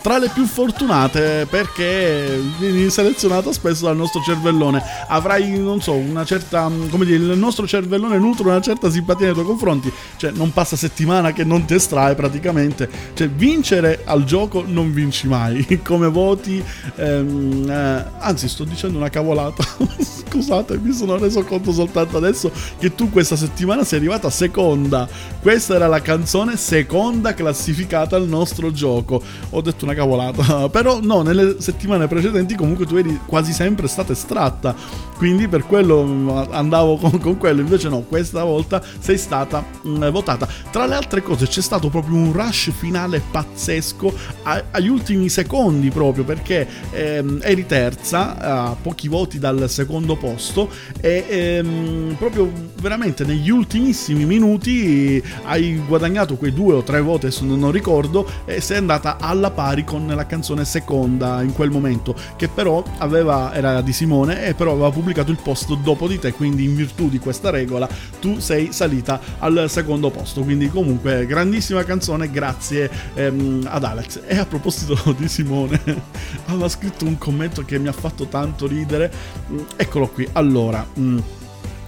tra le più fortunate perché vieni selezionata spesso dal nostro cervellone. Avrai, non so, una certa, mm, come dire, il nostro cervellone nutre una certa simpatia nei tuoi confronti, cioè non passa settimana che non ti estrae praticamente, cioè vincere al gioco non vinci mai, [laughs] come voti, ehm, eh, anzi sto dicendo una cavolata, [laughs] scusate mi sono reso conto soltanto adesso che tu questa settimana sei arrivata seconda, questa era la canzone seconda classificata al nostro gioco, ho detto una cavolata, [laughs] però no, nelle settimane precedenti comunque tu eri quasi sempre stata estratta, quindi per quello mm, andavo con, con quello, invece no, questa volta sei stata mm, votata. Tra le altre cose c'è stato proprio un rush finale pazzesco a- agli ultimi secondi proprio perché ehm, eri terza a pochi voti dal secondo posto e ehm, proprio veramente negli ultimissimi minuti hai guadagnato quei due o tre voti, adesso non ricordo, e sei andata alla pari con la canzone seconda in quel momento, che però aveva, era di Simone e però aveva pubblicato il post dopo di te, quindi in virtù di questa regola tu sei salita al secondo posto, quindi comunque grandissima canzone, grazie ehm, ad Alex. E a proposito [laughs] di Simone, aveva scritto un commento che mi ha fatto tanto ridere, Mm, eccolo qui, allora... mm,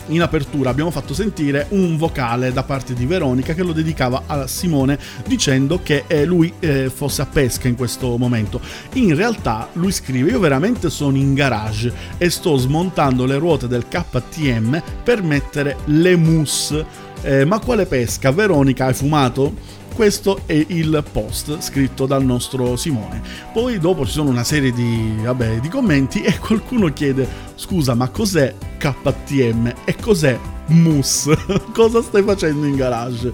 in apertura abbiamo fatto sentire un vocale da parte di Veronica che lo dedicava a Simone dicendo che eh, lui eh, fosse a pesca in questo momento. In realtà lui scrive io veramente sono in garage e sto smontando le ruote del KTM per mettere le mousse. Eh, ma quale pesca? Veronica hai fumato? Questo è il post scritto dal nostro Simone. Poi dopo ci sono una serie di, vabbè, di commenti e qualcuno chiede scusa ma cos'è KTM e cos'è mousse? [laughs] Cosa stai facendo in garage?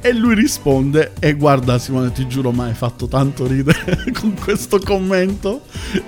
E lui risponde e guarda Simone ti giuro ma hai fatto tanto ridere [laughs] con questo commento.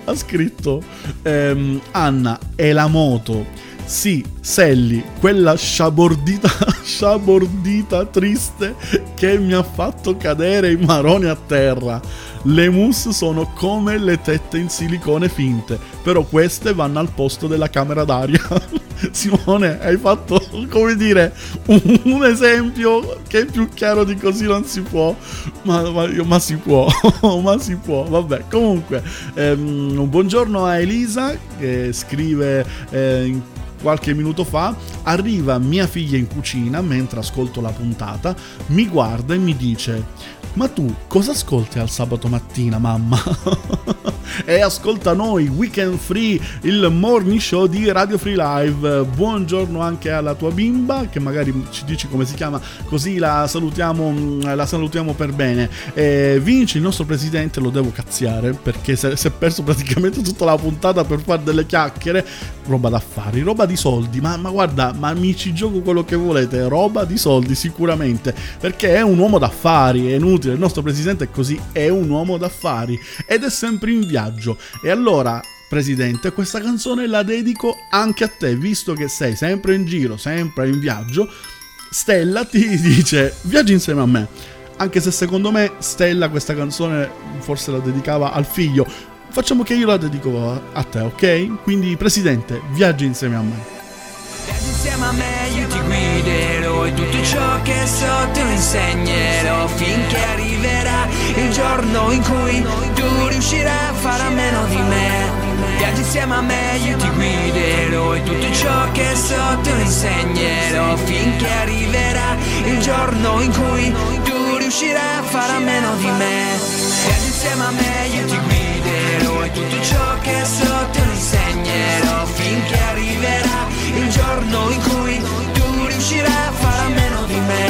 Ha scritto ehm, Anna è la moto. Sì, Sally, quella sciabordita, [laughs] sciabordita triste che mi ha fatto cadere i maroni a terra. Le mousse sono come le tette in silicone finte, però queste vanno al posto della camera d'aria. [laughs] Simone, hai fatto, come dire, un, esempio che più chiaro di così non si può. Ma, ma- ma si può, [laughs] ma si può. Vabbè, comunque, ehm, un buongiorno a Elisa che scrive eh, qualche minuto fa, arriva mia figlia in cucina mentre ascolto la puntata, mi guarda e mi dice: Ma tu cosa ascolti al sabato mattina, mamma? [laughs] e ascolta noi, Weekend Free, il morning show di Radio Free Live. Buongiorno anche alla tua bimba, che magari ci dici come si chiama, così la salutiamo, la salutiamo per bene. E Vinci, il nostro presidente, lo devo cazziare perché si è perso praticamente tutta la puntata per fare delle chiacchiere. Roba d'affari, roba di soldi, ma, ma guarda, ma mi ci gioco quello che volete, roba di soldi sicuramente, perché è un uomo d'affari, è inutile, il nostro presidente è così, è un uomo d'affari ed è sempre in viaggio. E allora Presidente, questa canzone la dedico anche a te, visto che sei sempre in giro, sempre in viaggio. Stella ti [laughs] dice: Viaggi insieme a me. Anche se secondo me Stella questa canzone forse la dedicava al figlio. Facciamo che io la dedico a, te, ok? Quindi, Presidente, viaggi insieme a me. Insieme a me io ti guiderò e tutto ciò che so te insegnerò finché arriverà il giorno in cui tu riuscirai a fare a meno di me. Viaggi insieme a me, io ti guiderò e tutto ciò che so te insegnerò finché arriverà il giorno in cui tu riuscirai a fare a meno di me. Viaggi insieme a me, io ti guiderò e tutto ciò che so te insegnerò finché arriverà il giorno in cui tu riuscirai a fare a meno di me.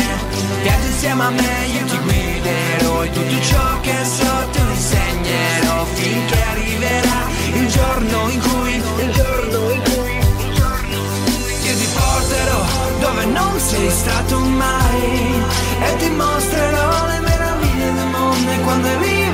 Viaggi insieme a me, io ti guiderò e tutto ciò che so te insegnerò finché arriverà il giorno in cui il giorno in cui io ti porterò dove non sei stato mai e ti mostrerò le meraviglie del mondo e quando arriverà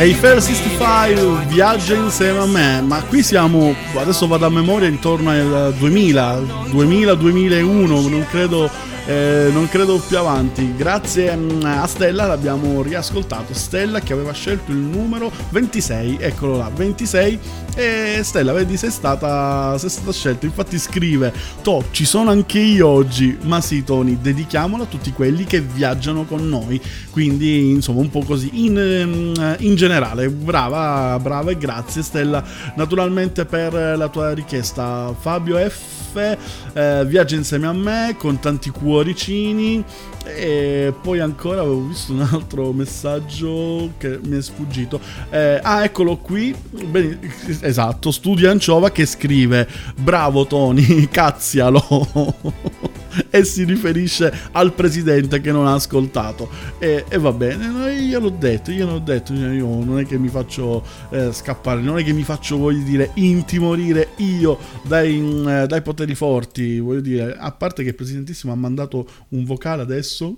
a me. Eiffel 65 viaggia insieme a me, ma qui siamo, adesso vado a memoria, intorno al 2000, 2000-2001, non credo, eh, non credo più avanti. Grazie mm, a Stella l'abbiamo riascoltato, Stella che aveva scelto il numero 26, eccolo là, 26 e Stella, vedi, sei stata, sei stata scelta, infatti scrive, To, ci sono anche io oggi, ma sì Tony, dedichiamolo a tutti quelli che viaggiano con noi, quindi insomma un po' così, in, ehm, in generale, brava, brava e grazie Stella, naturalmente per la tua richiesta, Fabio F. eh, viaggia insieme a me con tanti cuoricini e poi ancora avevo visto un altro messaggio che mi è sfuggito. Eh, ah, eccolo qui. Bene, esatto, Studio Anciova che scrive: Bravo Tony, [laughs] cazzialo. [laughs] e si riferisce al presidente che non ha ascoltato. E, e va bene, io l'ho detto, io l'ho detto, io non è che mi faccio eh, scappare, non è che mi faccio, voglio dire, intimorire io dai, mm, eh, dai poteri forti, voglio dire, a parte che il presidentissimo ha mandato un vocale adesso.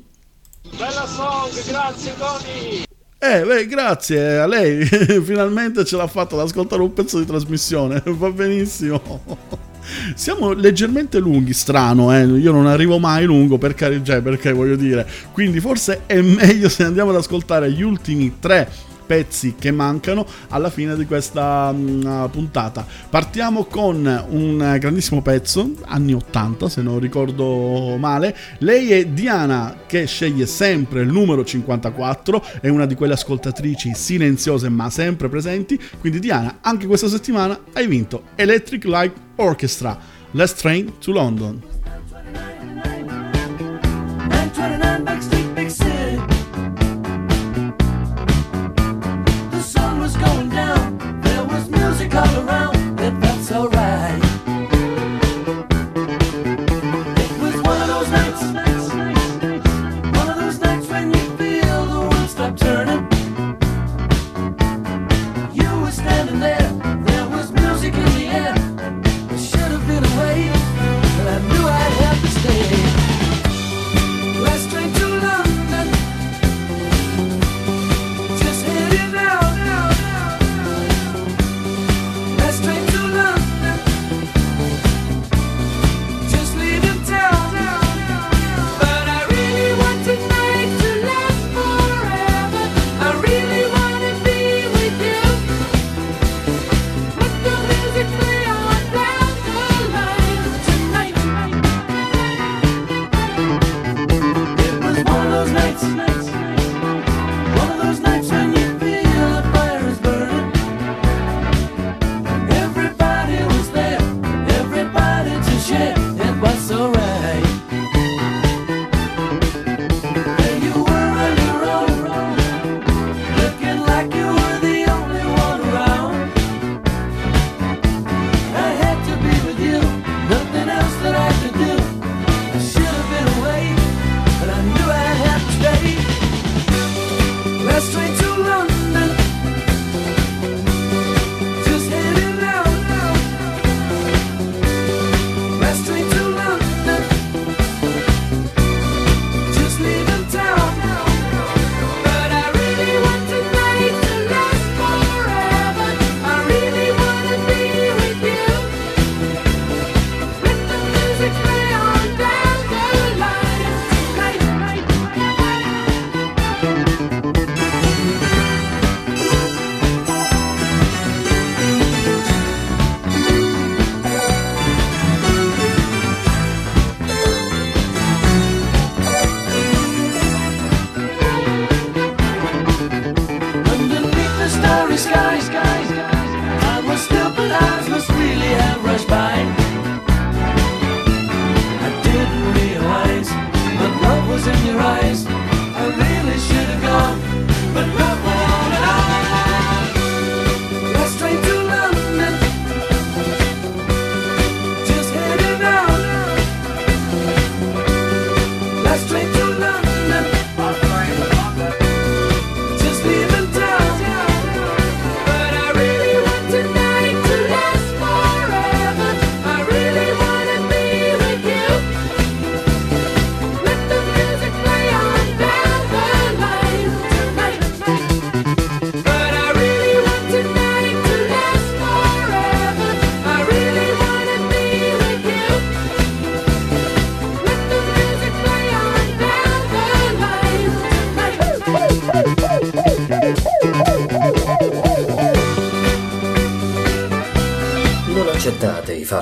Bella song, grazie Tony! Eh, beh, grazie a lei, [laughs] finalmente ce l'ha fatta ad ascoltare un pezzo di trasmissione, [laughs] va benissimo. Siamo leggermente lunghi, strano, eh? io non arrivo mai lungo per cari- cioè, perché voglio dire, quindi forse è meglio se andiamo ad ascoltare gli ultimi tre pezzi che mancano alla fine di questa mh, puntata. Partiamo con un grandissimo pezzo, anni 80 se non ricordo male. Lei è Diana che sceglie sempre il numero 54, è una di quelle ascoltatrici silenziose ma sempre presenti. Quindi Diana, anche questa settimana hai vinto Electric Light Orchestra, Let's Train to London. 929, 929, 929,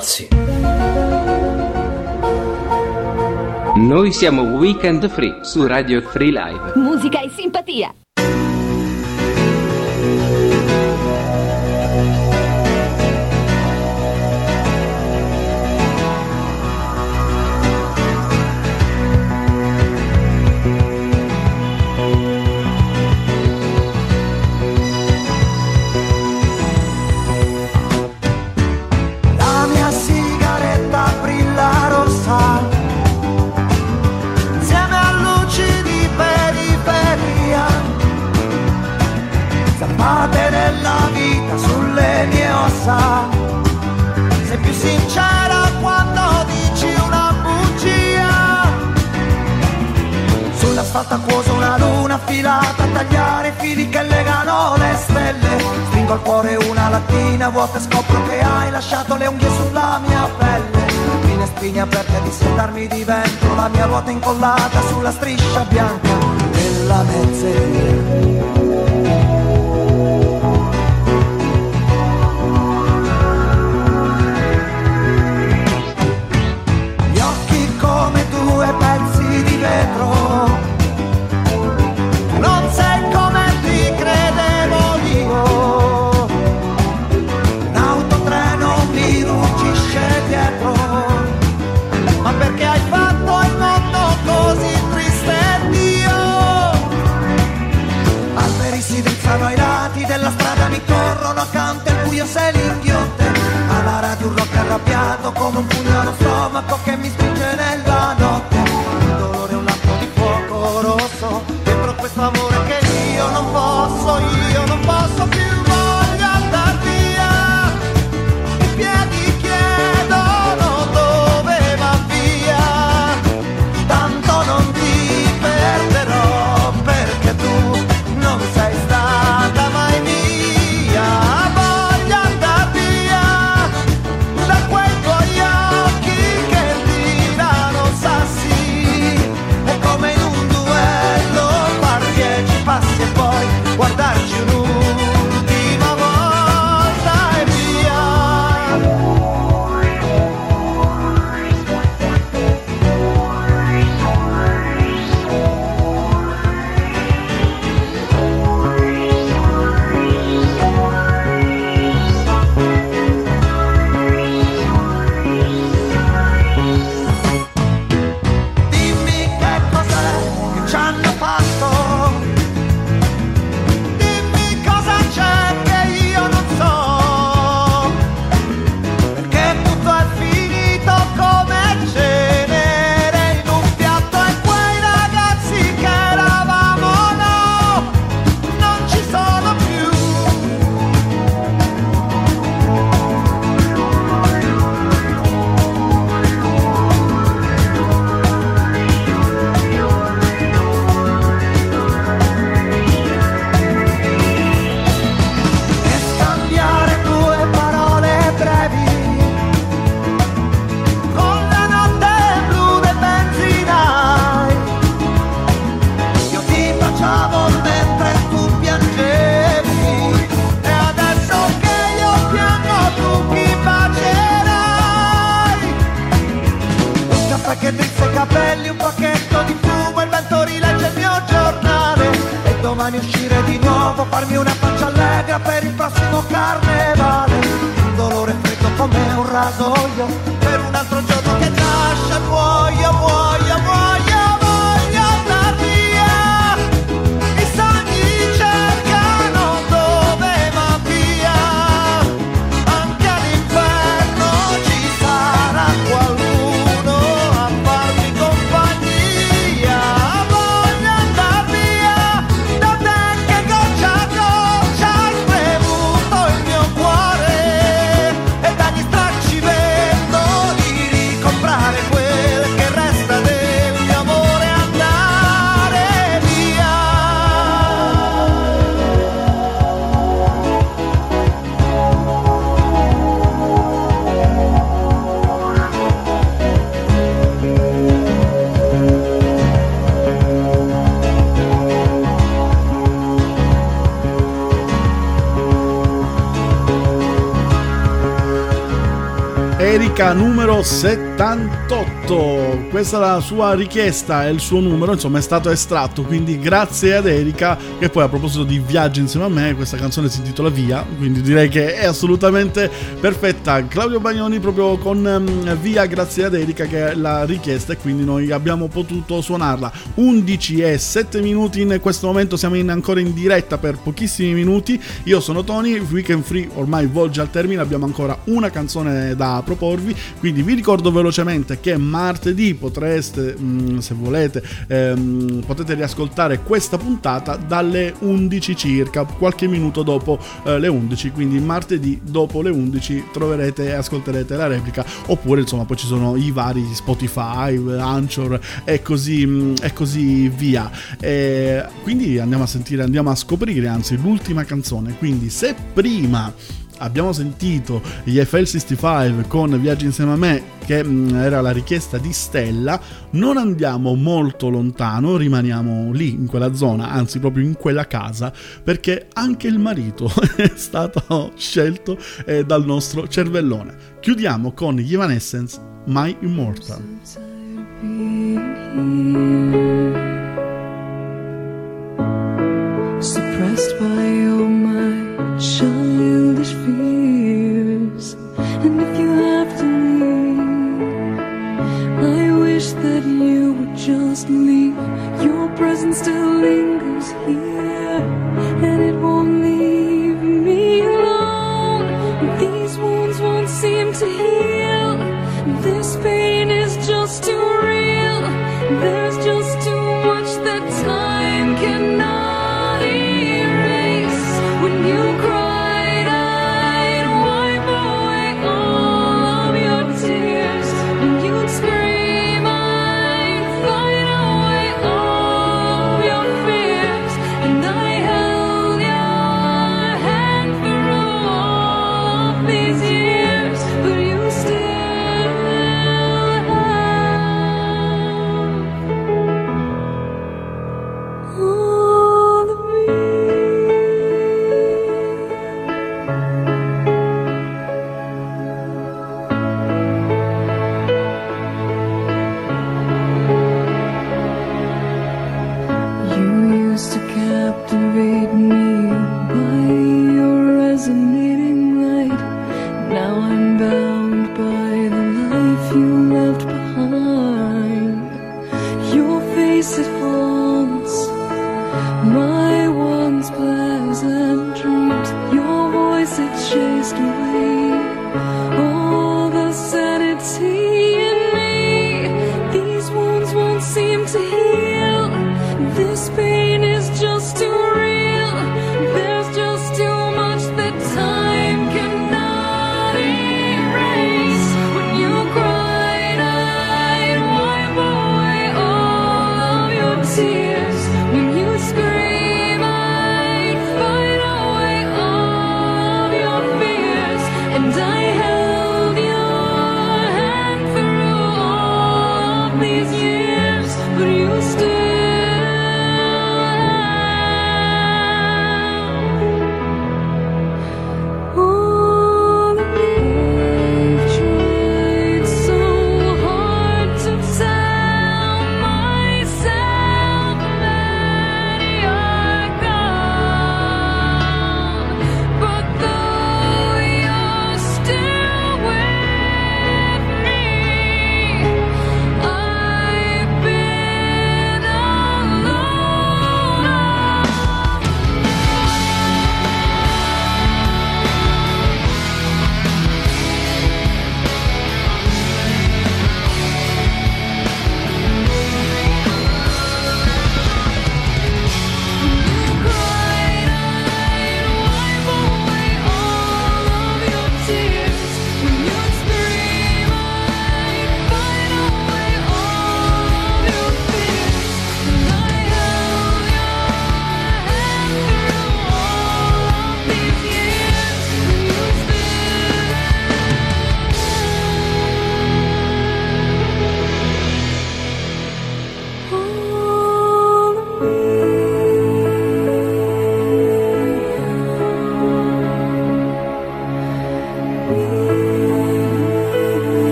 rilassarsi. Noi siamo Weekend Free su Radio Free Live. Musica e simpatia. Salta acquosa una luna affilata a tagliare fili che legano le stelle. Stringo al cuore una lattina vuota e scopro che hai lasciato le unghie sulla mia pelle. Finestrini aperte di sentarmi di vento La mia ruota incollata sulla striscia bianca della mezz'era como. Erika numero 78. Questa è la sua richiesta e il suo numero, insomma, è stato estratto. Quindi grazie ad Erika. E poi a proposito di viaggi insieme a me, questa canzone si intitola Via. Quindi direi che è assolutamente perfetta. Claudio Bagnoni proprio con ehm, Via, grazie ad Erika che l'ha richiesta e quindi noi abbiamo potuto suonarla. 11 e 7 minuti in questo momento, siamo in- ancora in diretta per pochissimi minuti. Io sono Tony, Weekend Free ormai volge al termine, abbiamo ancora una canzone da proporvi, quindi vi ricordo velocemente che martedì potreste, mh, se volete, ehm, potete riascoltare questa puntata dalle 11 circa, qualche minuto dopo eh, le 11, quindi martedì dopo le 11 troverete e ascolterete la replica, oppure insomma poi ci sono i vari Spotify, Anchor e così, mh, e così via. E quindi andiamo a sentire, andiamo a scoprire anzi l'ultima canzone, quindi se prima abbiamo sentito gli FL65 con Viaggi insieme a me che mh, era la richiesta di Stella. Non andiamo molto lontano rimaniamo lì in quella zona anzi proprio in quella casa perché anche il marito [laughs] è stato scelto eh, dal nostro cervellone. Chiudiamo con gli Evanescence My Immortal childish fears. And if you have to leave, I wish that you would just leave. Your presence still lingers here,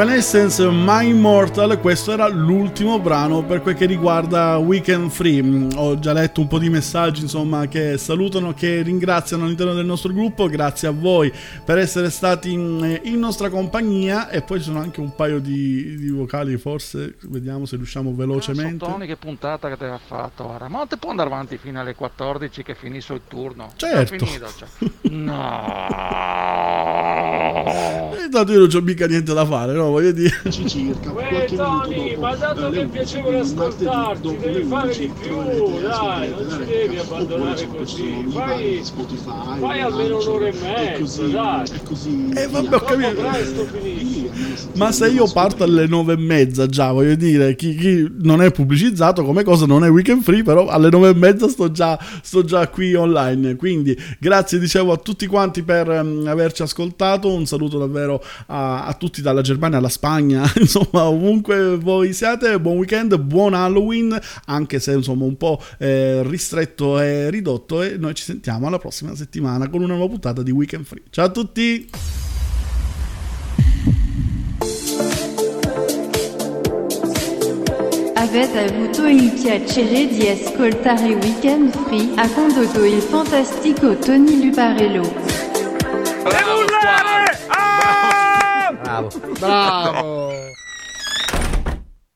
Evanescence My Immortal, questo era l'ultimo brano per quel che riguarda Weekend Free. Mm, Ho già letto un po' di messaggi, insomma, che salutano, che ringraziano all'interno del nostro gruppo. Grazie a voi per essere stati in, in nostra compagnia. E poi ci sono anche un paio di, di vocali, forse vediamo se riusciamo velocemente. Tony, che puntata che ti ha fatto ora. Ma non ti può andare avanti fino alle 14 che finisce il turno? Certo. Finito, cioè. No. [laughs] E tanto io non c'ho mica niente da fare, no? Voglio dire. Uè Tony, ma dato che è piacevole ascoltarti, devi fare di più, dai, non ci devi abbandonare così. Fai, fai almeno un'ora e mezza, dai. Eh vabbè, ho capito. Ma se io parto alle nove e mezza già, voglio dire, chi, chi non è pubblicizzato come cosa non è weekend free, però alle nove e mezza sto già, sto già qui online. Quindi grazie, dicevo, a tutti quanti per ehm, averci ascoltato. Un saluto davvero a, a tutti dalla Germania alla Spagna, [laughs] insomma, ovunque voi siate. Buon weekend, buon Halloween, anche se insomma un po' eh, ristretto e ridotto. E noi ci sentiamo alla prossima settimana con una nuova puntata di Weekend Free. Ciao a tutti! Avete avuto il piacere di ascoltare Weekend Free a condotto il fantastico Tony Luparello. Bravo! Bravo.